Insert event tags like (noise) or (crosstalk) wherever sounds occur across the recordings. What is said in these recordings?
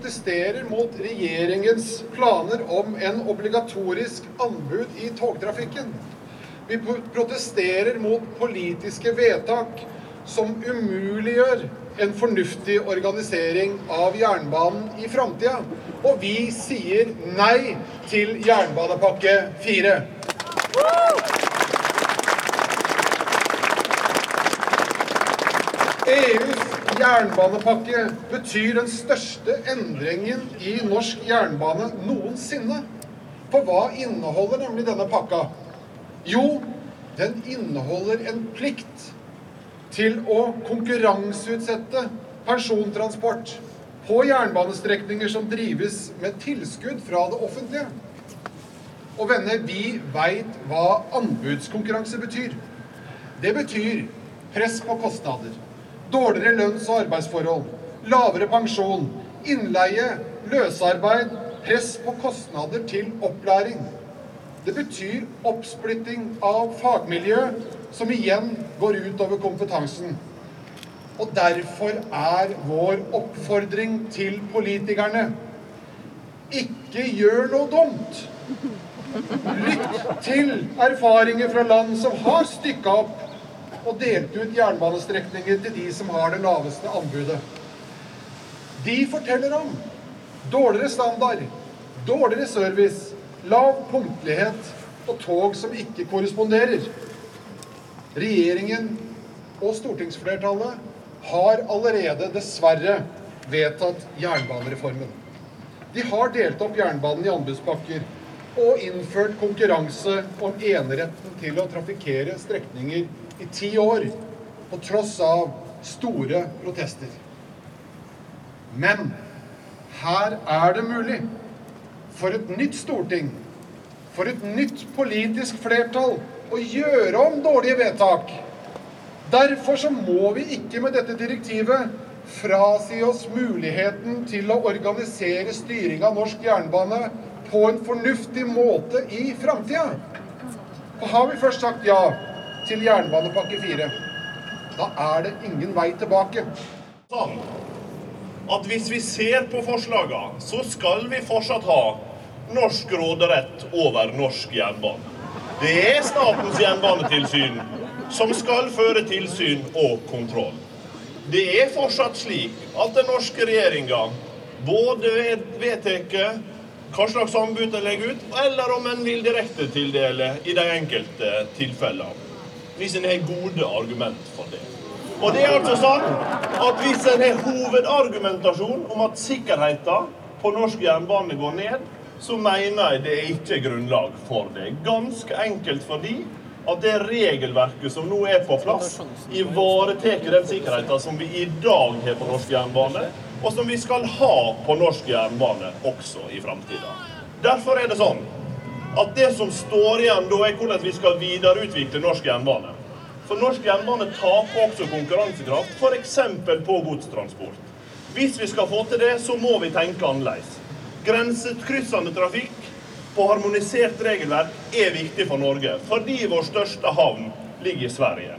protesterer mot regjeringens planer om en obligatorisk anbud i togtrafikken. Vi protesterer mot politiske vedtak som umuliggjør en fornuftig organisering av jernbanen i framtida. Og vi sier nei til jernbanepakke 4. EUs jernbanepakke betyr den største endringen i norsk jernbane noensinne. For hva inneholder nemlig denne pakka? Jo, den inneholder en plikt til å konkurranseutsette persontransport på jernbanestrekninger som drives med tilskudd fra det offentlige. Og venner, vi veit hva anbudskonkurranse betyr. Det betyr press på kostnader, dårligere lønns- og arbeidsforhold, lavere pensjon, innleie, løsarbeid, press på kostnader til opplæring. Det betyr oppsplitting av fagmiljø, som igjen går utover kompetansen. Og derfor er vår oppfordring til politikerne ikke gjør noe dumt. Lytt til erfaringer fra land som har stykka opp og delt ut jernbanestrekninger til de som har det laveste anbudet. De forteller om dårligere standard, dårligere service, lav punktlighet og tog som ikke korresponderer. Regjeringen og stortingsflertallet har allerede dessverre vedtatt jernbanereformen. De har delt opp jernbanen i anbudspakker og innført konkurranse om eneretten til å trafikkere strekninger i ti år, på tross av store protester. Men her er det mulig for et nytt storting, for et nytt politisk flertall, å gjøre om dårlige vedtak. Derfor så må vi ikke med dette direktivet frasi oss muligheten til å organisere styring av norsk jernbane på en fornuftig måte i framtida. For har vi først sagt ja til jernbanepakke 4, da er det ingen vei tilbake. Sånn at hvis vi ser på forslagene, så skal vi fortsatt ha norsk råderett over norsk jernbane. Det er Statens jernbanetilsyn som skal føre tilsyn og kontroll. Det er fortsatt slik at den norske regjeringa både vedtar hva slags anbud en legger ut, eller om en vil direktetildele i de enkelte tilfellene. Hvis en har gode argument for det. Og det er altså sånn at hvis en har hovedargumentasjon om at sikkerheten på norsk jernbane går ned, så mener jeg det er ikke grunnlag for det. Ganske enkelt fordi at det regelverket som nå er på plass, ivaretar den sikkerheten som vi i dag har på norsk jernbane, og som vi skal ha på norsk jernbane også i framtida. Derfor er det sånn at det som står igjen da, er hvordan vi skal videreutvikle norsk jernbane. For norsk jernbane taper også konkurransekraft, f.eks. på godstransport. Hvis vi skal få til det, så må vi tenke annerledes. Grensekryssende trafikk på harmonisert regelverk er viktig for Norge, fordi vår største havn ligger i Sverige.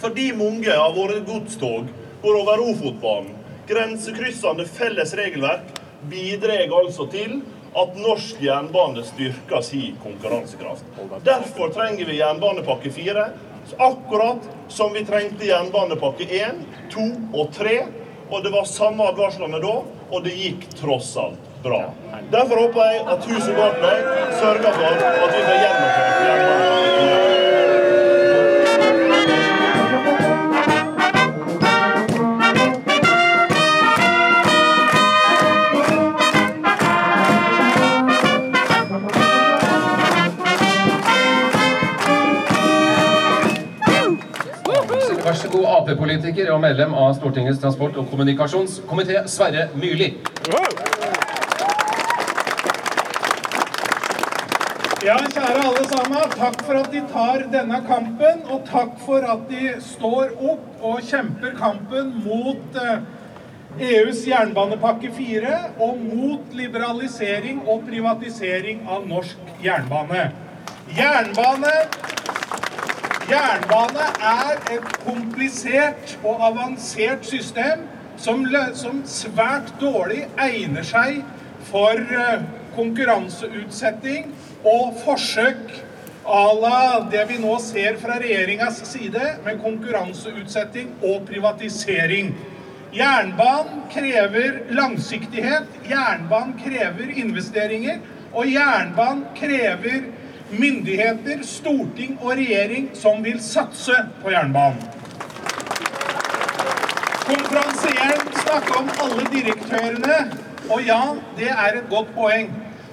Fordi mange av våre godstog går over Ofotbanen. Grensekryssende felles regelverk bidrar altså til at norsk jernbane styrker sin konkurransekraft. Derfor trenger vi jernbanepakke 4, akkurat som vi trengte jernbanepakke 1, 2 og 3. Og det var samme advarslene da, og det gikk tross alt bra. Derfor håper jeg at huset bak meg sørger for at vi får gjennomført jernbanepakke god, Ap-politiker og medlem av Stortingets transport- og kommunikasjonskomité, Sverre Myrli. Ja, kjære alle sammen. Takk for at de tar denne kampen, og takk for at de står opp og kjemper kampen mot eh, EUs jernbanepakke 4 og mot liberalisering og privatisering av norsk jernbane. Jernbane Jernbane er et komplisert og avansert system som, som svært dårlig egner seg for eh, konkurranseutsetting og forsøk à la det vi nå ser fra regjeringas side, med konkurranseutsetting og privatisering. Jernbanen krever langsiktighet, jernbanen krever investeringer, og jernbanen krever myndigheter, storting og regjering som vil satse på jernbanen. Konferansieren snakka om alle direktørene, og ja, det er et godt poeng.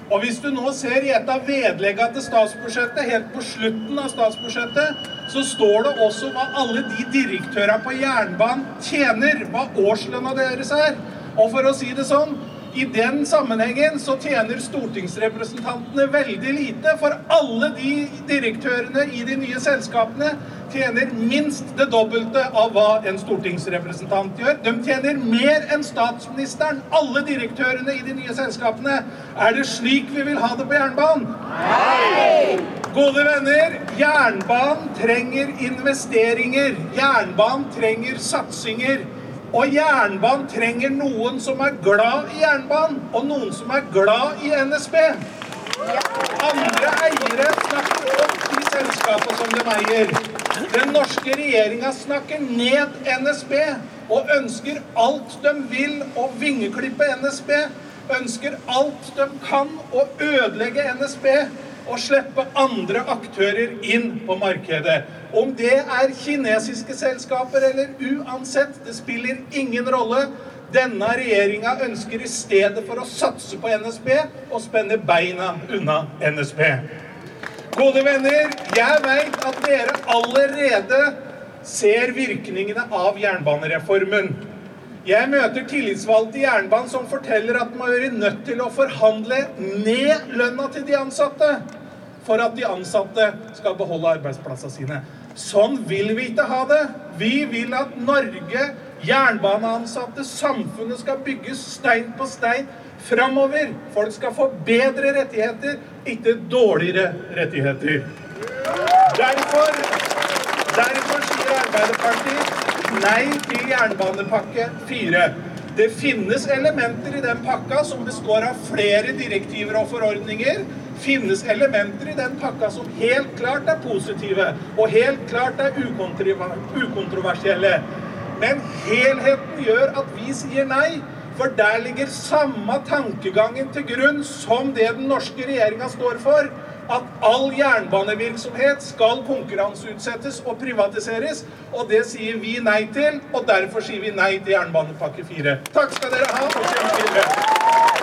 Og hvis du nå ser i et av vedleggene til statsbudsjettet, helt på slutten av statsbudsjettet, så står det også hva alle de direktørene på jernbanen tjener, hva årslønna deres er. Og for å si det sånn, i den sammenhengen så tjener stortingsrepresentantene veldig lite, for alle de direktørene i de nye selskapene tjener minst det dobbelte av hva en stortingsrepresentant gjør. De tjener mer enn statsministeren, alle direktørene i de nye selskapene. Er det slik vi vil ha det på jernbanen? Nei! Gode venner, jernbanen trenger investeringer. Jernbanen trenger satsinger. Og jernbanen trenger noen som er glad i jernbanen, og noen som er glad i NSB. Andre eiere snakker opp de selskapene som de eier. Den norske regjeringa snakker ned NSB og ønsker alt de vil å vingeklippe NSB. Ønsker alt de kan å ødelegge NSB og slippe andre aktører inn på markedet. Om det er kinesiske selskaper eller uansett, det spiller ingen rolle. Denne regjeringa ønsker i stedet for å satse på NSB å spenne beina unna NSB. Gode venner, jeg veit at dere allerede ser virkningene av jernbanereformen. Jeg møter tillitsvalgte i jernbanen som forteller at man er nødt til å forhandle ned lønna til de ansatte for at de ansatte skal beholde arbeidsplassene sine. Sånn vil vi ikke ha det. Vi vil at Norge, jernbaneansatte, samfunnet skal bygges stein på stein framover. Folk skal få bedre rettigheter, ikke dårligere rettigheter. Derfor, derfor sier Arbeiderpartiet nei til jernbanepakke 4. Det finnes elementer i den pakka som består av flere direktiver og forordninger. Finnes elementer i den pakka som helt klart er positive og helt klart er ukontroversielle. Men helheten gjør at vi sier nei. For der ligger samme tankegangen til grunn som det den norske regjeringa står for. At all jernbanevirksomhet skal konkurranseutsettes og privatiseres. Og det sier vi nei til, og derfor sier vi nei til jernbanepakke 4. Takk skal dere ha, og.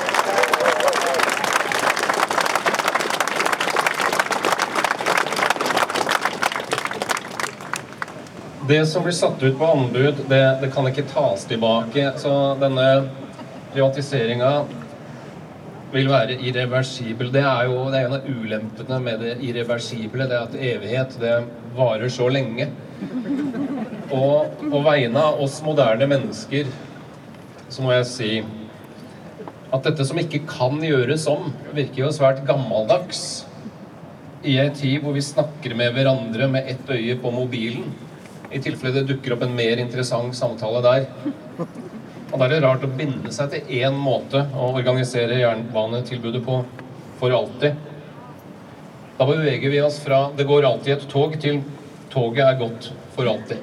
Det som blir satt ut på anbud, det, det kan ikke tas tilbake. Så denne privatiseringa vil være irreversibel. Det er jo det er en av ulempene med det irreversible. Det er at evighet, det varer så lenge. Og på vegne av oss moderne mennesker så må jeg si at dette som ikke kan gjøres om, virker jo svært gammeldags. I ei tid hvor vi snakker med hverandre med ett øye på mobilen. I tilfelle det dukker opp en mer interessant samtale der. Og da er det rart å binde seg til én måte å organisere jernbanetilbudet på for alltid. Da beveger vi oss fra 'det går alltid et tog' til 'toget er gått for alltid'.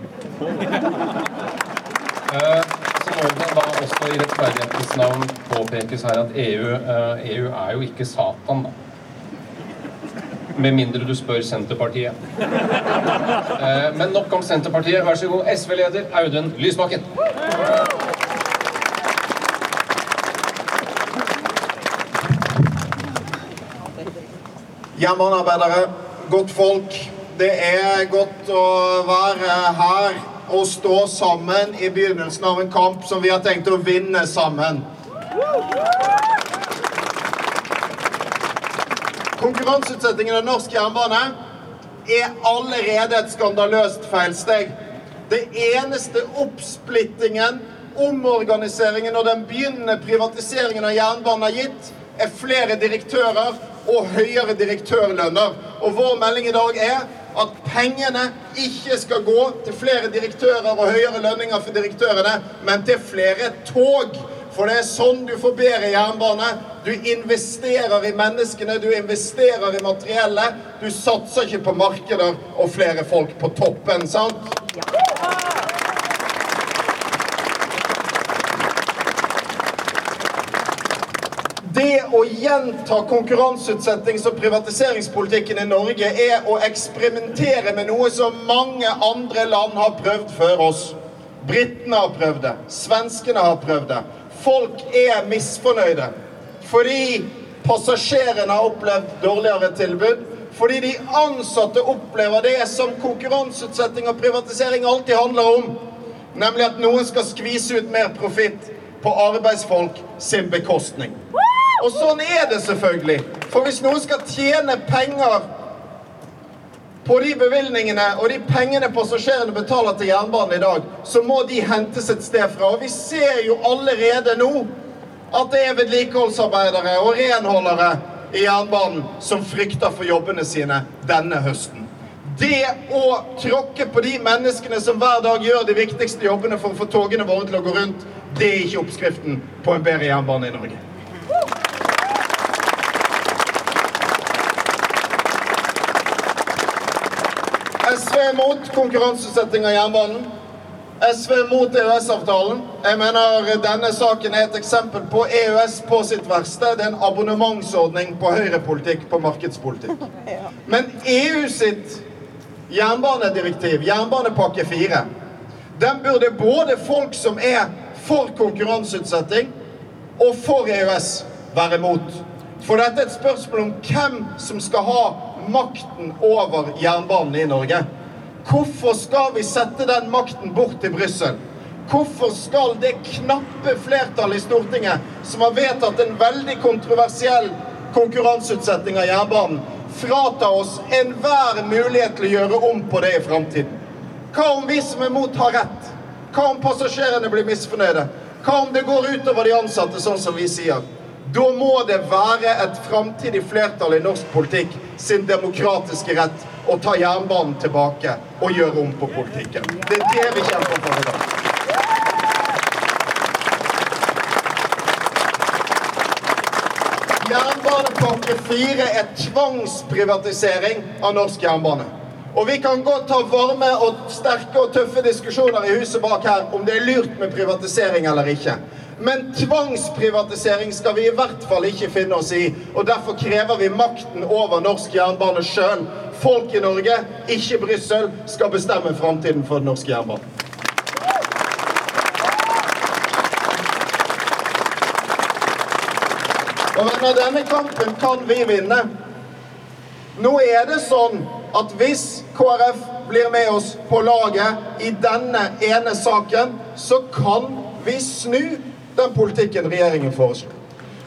Eh, Så må det da også i rettferdighetens navn påpekes her at EU, eh, EU er jo ikke Satan, da. Med mindre du spør Senterpartiet. Eh, Men nok om Senterpartiet. Vær så god, SV-leder Audun Lysbakken. Jernbanearbeidere, godt folk. Det er godt å være her og stå sammen i begynnelsen av en kamp som vi har tenkt å vinne sammen. Konkurranseutsettingen av norsk jernbane er allerede et skandaløst feilsteg. Det eneste oppsplittingen, omorganiseringen og den begynnende privatiseringen av jernbanen har gitt, er flere direktører og høyere direktørlønner. Og vår melding i dag er at pengene ikke skal gå til flere direktører og høyere lønninger for direktørene, men til flere tog. For det er sånn du får jernbane. Du investerer i menneskene, du investerer i materiellet. Du satser ikke på markeder og flere folk på toppen, sant? Det å gjenta konkurranseutsettings- og privatiseringspolitikken i Norge er å eksperimentere med noe som mange andre land har prøvd før oss. Britene har prøvd det. Svenskene har prøvd det. Folk er misfornøyde fordi passasjerene har opplevd dårligere tilbud. Fordi de ansatte opplever det som konkurranseutsetting og privatisering alltid handler om. Nemlig at noen skal skvise ut mer profitt på arbeidsfolk sin bekostning. Og sånn er det selvfølgelig. For hvis noen skal tjene penger på de bevilgningene og de pengene passasjerene betaler til jernbanen i dag, så må de hentes et sted fra. Og vi ser jo allerede nå at det er vedlikeholdsarbeidere og renholdere i jernbanen som frykter for jobbene sine denne høsten. Det å tråkke på de menneskene som hver dag gjør de viktigste jobbene for å få togene våre til å gå rundt, det er ikke oppskriften på en bedre jernbane i Norge. SV er mot konkurranseutsetting av jernbanen. SV er mot EØS-avtalen. Jeg mener denne saken er et eksempel på EØS på sitt verste. Det er en abonnementsordning på høyrepolitikk, på markedspolitikk. (laughs) Men EU sitt jernbanedirektiv, jernbanepakke 4, den burde både folk som er for konkurranseutsetting og for EØS, være mot. For dette er et spørsmål om hvem som skal ha makten over jernbanen i Norge. Hvorfor skal vi sette den makten bort til Brussel? Hvorfor skal det knappe flertallet i Stortinget som har vedtatt en veldig kontroversiell konkurranseutsetting av jernbanen, frata oss enhver mulighet til å gjøre om på det i framtiden? Hva om vi som er mot, har rett? Hva om passasjerene blir misfornøyde? Hva om det går utover de ansatte, sånn som vi sier? Da må det være et framtidig flertall i norsk politikk sin demokratiske rett å ta jernbanen tilbake og gjøre om på politikken. Det er det vi kjemper for i dag. Jernbanepakke 4 er tvangsprivatisering av norsk jernbane. Og vi kan godt ha varme og sterke og tøffe diskusjoner i huset bak her om det er lurt med privatisering eller ikke. Men tvangsprivatisering skal vi i hvert fall ikke finne oss i. Og derfor krever vi makten over norsk jernbane sjøl. Folk i Norge, ikke Brussel, skal bestemme framtiden for den norske jernbanen. Og venner, denne kampen kan vi vinne. Nå er det sånn at hvis KrF blir med oss på laget i denne ene saken, så kan vi snu den politikken regjeringen foreslår.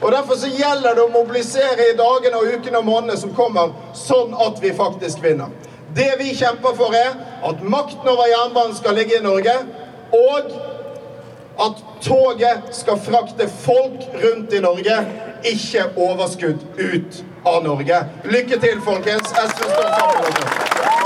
Og Derfor så gjelder det å mobilisere i dagene og ukene og månedene som kommer, sånn at vi faktisk vinner. Det vi kjemper for, er at makten over jernbanen skal ligge i Norge, og at toget skal frakte folk rundt i Norge, ikke overskudd ut av Norge. Lykke til, folkens. SV står sammen med dere.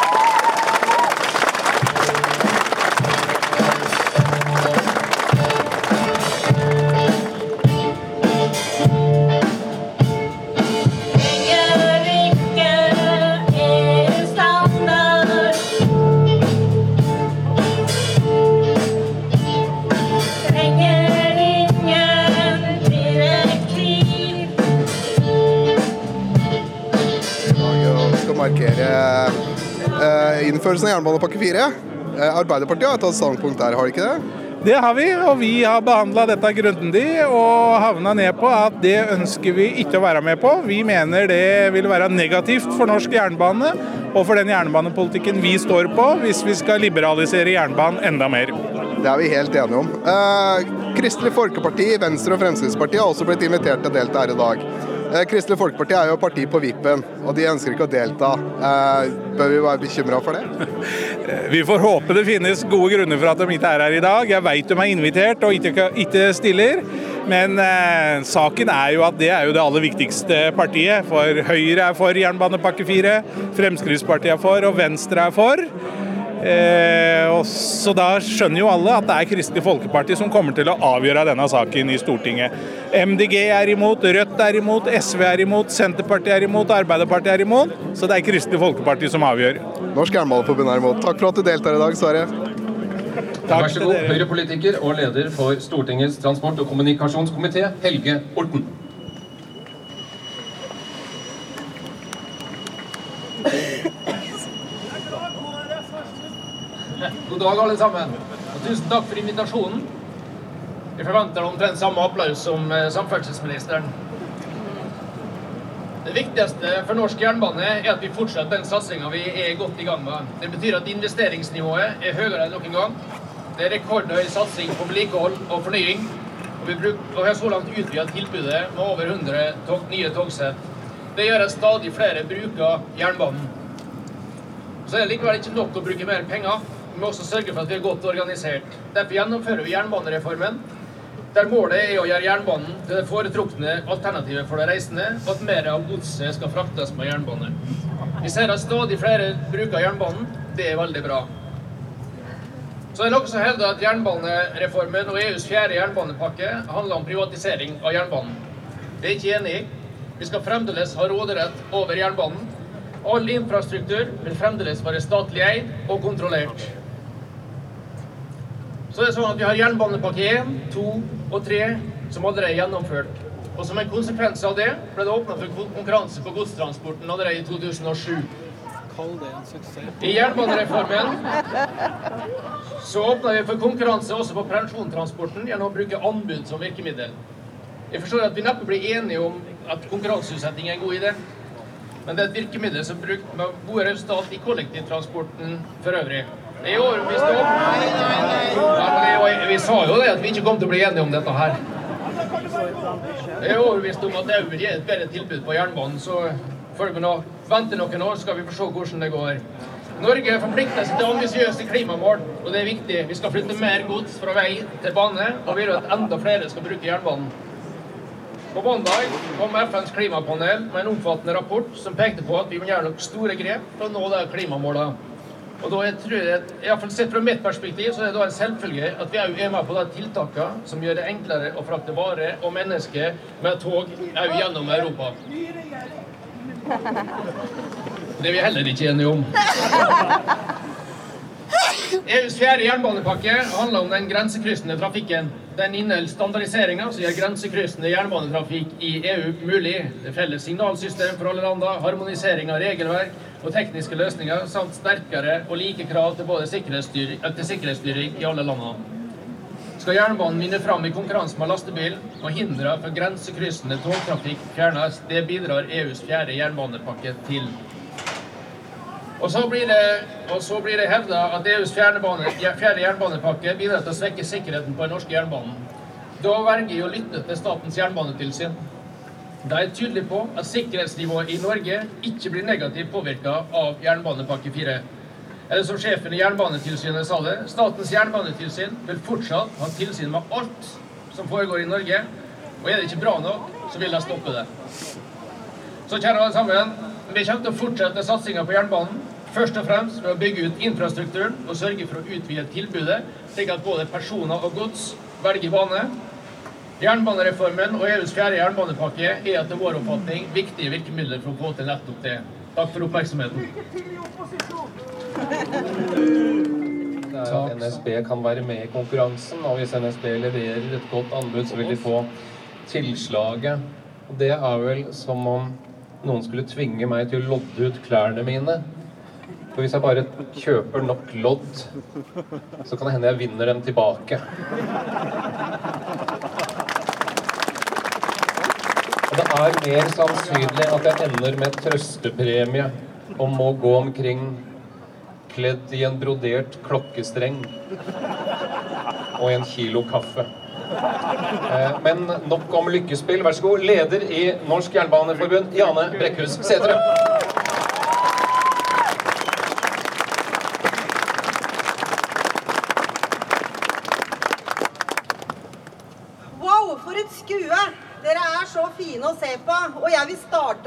Jernbanepakke 4. Eh, Arbeiderpartiet har tatt standpunkt der, har de ikke det? Det har vi, og vi har behandla dette grundig og havna ned på at det ønsker vi ikke å være med på. Vi mener det vil være negativt for norsk jernbane og for den jernbanepolitikken vi står på, hvis vi skal liberalisere jernbanen enda mer. Det er vi helt enige om. Eh, Kristelig Folkeparti, Venstre og Fremskrittspartiet har også blitt invitert til å delta her i dag. Eh, Kristelig Folkeparti er jo parti på vippen, og de ønsker ikke å delta. Eh, bør vi være bekymra for det? Vi får håpe det finnes gode grunner for at de ikke er her i dag. Jeg vet de er invitert og ikke stiller. Men eh, saken er jo at det er jo det aller viktigste partiet. For Høyre er for jernbanepakke 4, Fremskrittspartiet er for, og Venstre er for. Eh, og så da skjønner jo alle at det er Kristelig Folkeparti som kommer til å avgjøre denne saken i Stortinget. MDG er imot, Rødt er imot, SV er imot, Senterpartiet er imot, Arbeiderpartiet er imot. Så det er Kristelig Folkeparti som avgjør. Norsk Jernbaneforbund er imot. Takk for at du deltar i dag, Sverre. Vær så god, Høyre-politiker og leder for Stortingets transport- og kommunikasjonskomité, Helge Orten. Dag, alle sammen. Og tusen takk for invitasjonen. Jeg forventer omtrent samme applaus som eh, samferdselsministeren. Det viktigste for norsk jernbane er at vi fortsetter den satsinga vi er godt i gang med. Det betyr at investeringsnivået er høyere enn noen gang. Det er rekordhøy satsing på vedlikehold og fornying. Vi, og vi har så langt utvidet tilbudet med over 100 tog, nye togsett. Det gjør at stadig flere bruker jernbanen. Så er det likevel ikke nok å bruke mer penger. Må også sørge for at vi er godt organisert. Derfor gjennomfører vi jernbanereformen, der målet er å gjøre jernbanen til det foretrukne alternativet for de reisende, og at mer av godset skal fraktes med jernbane. Vi ser at stadig flere bruker jernbanen. Det er veldig bra. Så er det noen som hevder at jernbanereformen og EUs fjerde jernbanepakke handler om privatisering av jernbanen. Det er ikke enig i. Vi skal fremdeles ha råderett over jernbanen. All infrastruktur vil fremdeles være statlig eid og kontrollert. Så det er sånn at vi har jernbanepakke 1, 2 og 3 som allerede er gjennomført. Og som en konsekvens av det ble det åpna for konkurranse på godstransporten allerede i 2007. Kall det en suksess. I jernbanereformen så åpna vi for konkurranse også på pensjontransporten gjennom å bruke anbud som virkemiddel. Jeg forstår at vi neppe blir enige om at konkurranseutsetting er en god idé. Men det er et virkemiddel som er brukt med gode resultat i kollektivtransporten for øvrig. Jeg er overbevist om nei, nei. jeg, Vi sa jo det at vi ikke kom til å bli enige om dette her. Jeg er overbevist om at det vil gi et bedre tilbud på jernbanen, så følg vi nå vente noen år, skal vi få se hvordan det går. Norge forplikter seg til ambisiøse klimamål, og det er viktig. Vi skal flytte mer gods fra vei til bane, og vi vil at enda flere skal bruke jernbanen. På mandag kom FNs klimapanel med en omfattende rapport som pekte på at vi må gjøre noen store grep for å nå de klimamålene. Og da jeg tror jeg, fall Sett fra mitt perspektiv så er det da en selvfølge at vi òg er med på de tiltakene som gjør det enklere å frakte varer og mennesker med tog òg gjennom Europa. Det er vi heller ikke enige om. EUs fjerde jernbanepakke handler om den grensekryssende trafikken. Den inneholder standardiseringer som gjør grensekryssende jernbanetrafikk i EU mulig. Det felles signalsystem for alle landene, harmonisering av regelverk og tekniske løsninger, samt sterkere og like krav til både sikkerhetsstyring, til sikkerhetsstyring i alle landene. Skal jernbanen vinne fram i konkurranse med lastebil, må hindre for grensekryssende togtrafikk fjernes. Det bidrar EUs fjerde jernbanepakke til. Og så blir det, og det hevda at EUs fjerde, jernbanepakke bidrar til å svekke sikkerheten på den norske jernbanen. Da velger jeg å lytte til Statens jernbanetilsyn. De er tydelige på at sikkerhetsnivået i Norge ikke blir negativt påvirka av jernbanepakke 4. Eller som sjefen i Jernbanetilsynet sa det, Statens jernbanetilsyn vil fortsatt ha tilsyn med alt som foregår i Norge. Og er det ikke bra nok, så vil de stoppe det. Så kjære alle sammen, vi kommer til å fortsette satsinga på jernbanen. Først og fremst ved å bygge ut infrastrukturen og sørge for å utvide tilbudet, slik at både personer og gods velger bane. Jernbanereformen og EUs fjerde jernbanepakke er etter vår oppfatning viktige virkemidler for å få til nettopp det. Takk for oppmerksomheten. Det er at NSB kan være med i konkurransen, og hvis NSB leverer et godt anbud, så vil de få tilslaget. Og det er vel som om noen skulle tvinge meg til å lodde ut klærne mine. For hvis jeg bare kjøper nok lodd, så kan det hende jeg vinner dem tilbake. Og det er mer sannsynlig at jeg ender med trøstepremie og må gå omkring kledd i en brodert klokkestreng og en kilo kaffe. Eh, Men nok om lykkespill. Vær så god, leder i Norsk Jernbaneforbund, Jane Brekkhus Sætre. Wow, for et skue! Dere er så fine å se på. Og jeg vil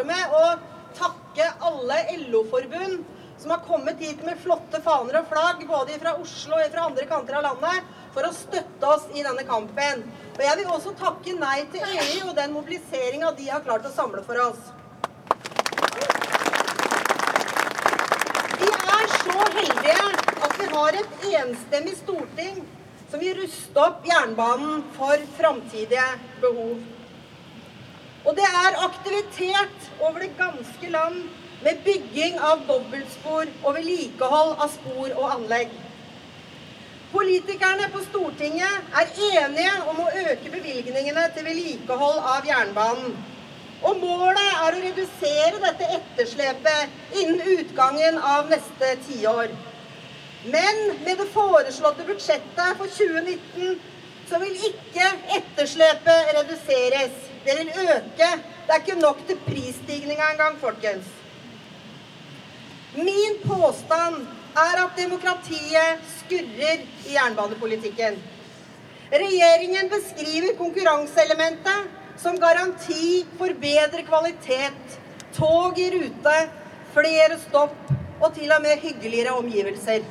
starte med å takke alle LO-forbund som har kommet hit med flotte faner og flagg, både fra Oslo og fra andre kanter av landet, for å støtte oss i denne kampen. Og jeg vil også takke Nei til EU og den mobiliseringa de har klart å samle for oss. Vi er så heldige at vi har et enstemmig storting som vil ruste opp jernbanen for framtidige behov. Og det er aktivitet over det ganske land med bygging av dobbeltspor og vedlikehold av spor og anlegg. Politikerne på Stortinget er enige om å øke bevilgningene til vedlikehold av jernbanen. Og målet er å redusere dette etterslepet innen utgangen av neste tiår. Men med det foreslåtte budsjettet for 2019 så vil ikke etterslepet reduseres. Det vil øke. Det er ikke nok til prisstigninga engang, folkens. Min påstand er at demokratiet skurrer i jernbanepolitikken. Regjeringen beskriver konkurranseelementet som garanti for bedre kvalitet, tog i rute, flere stopp og til og med hyggeligere omgivelser.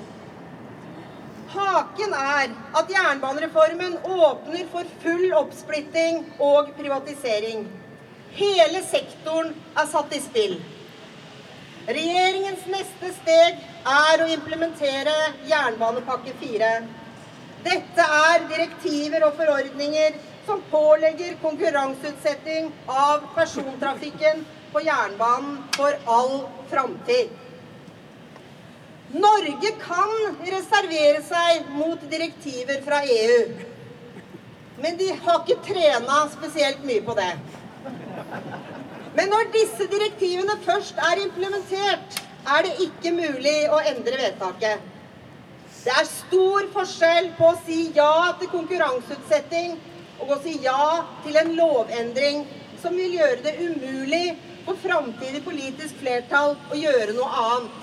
Haken er at jernbanereformen åpner for full oppsplitting og privatisering. Hele sektoren er satt i spill. Regjeringens neste steg er å implementere jernbanepakke 4. Dette er direktiver og forordninger som pålegger konkurranseutsetting av persontrafikken på jernbanen for all framtid. Norge kan reservere seg mot direktiver fra EU, men de har ikke trena spesielt mye på det. Men når disse direktivene først er implementert, er det ikke mulig å endre vedtaket. Det er stor forskjell på å si ja til konkurranseutsetting og å si ja til en lovendring som vil gjøre det umulig for framtidig politisk flertall å gjøre noe annet.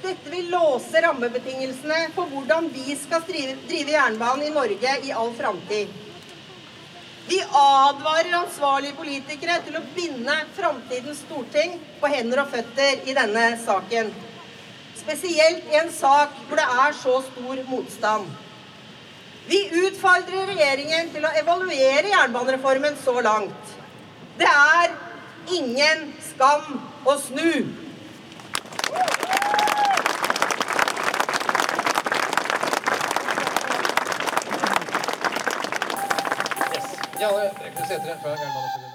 Dette vil låse rammebetingelsene for hvordan vi skal drive, drive jernbanen i Norge i all framtid. Vi advarer ansvarlige politikere til å binde framtidens storting på hender og føtter i denne saken. Spesielt i en sak hvor det er så stor motstand. Vi utfordrer regjeringen til å evaluere jernbanereformen så langt. Det er ingen skam å snu. Jane Brekkhus Sætre fra Jernbaneforbundet.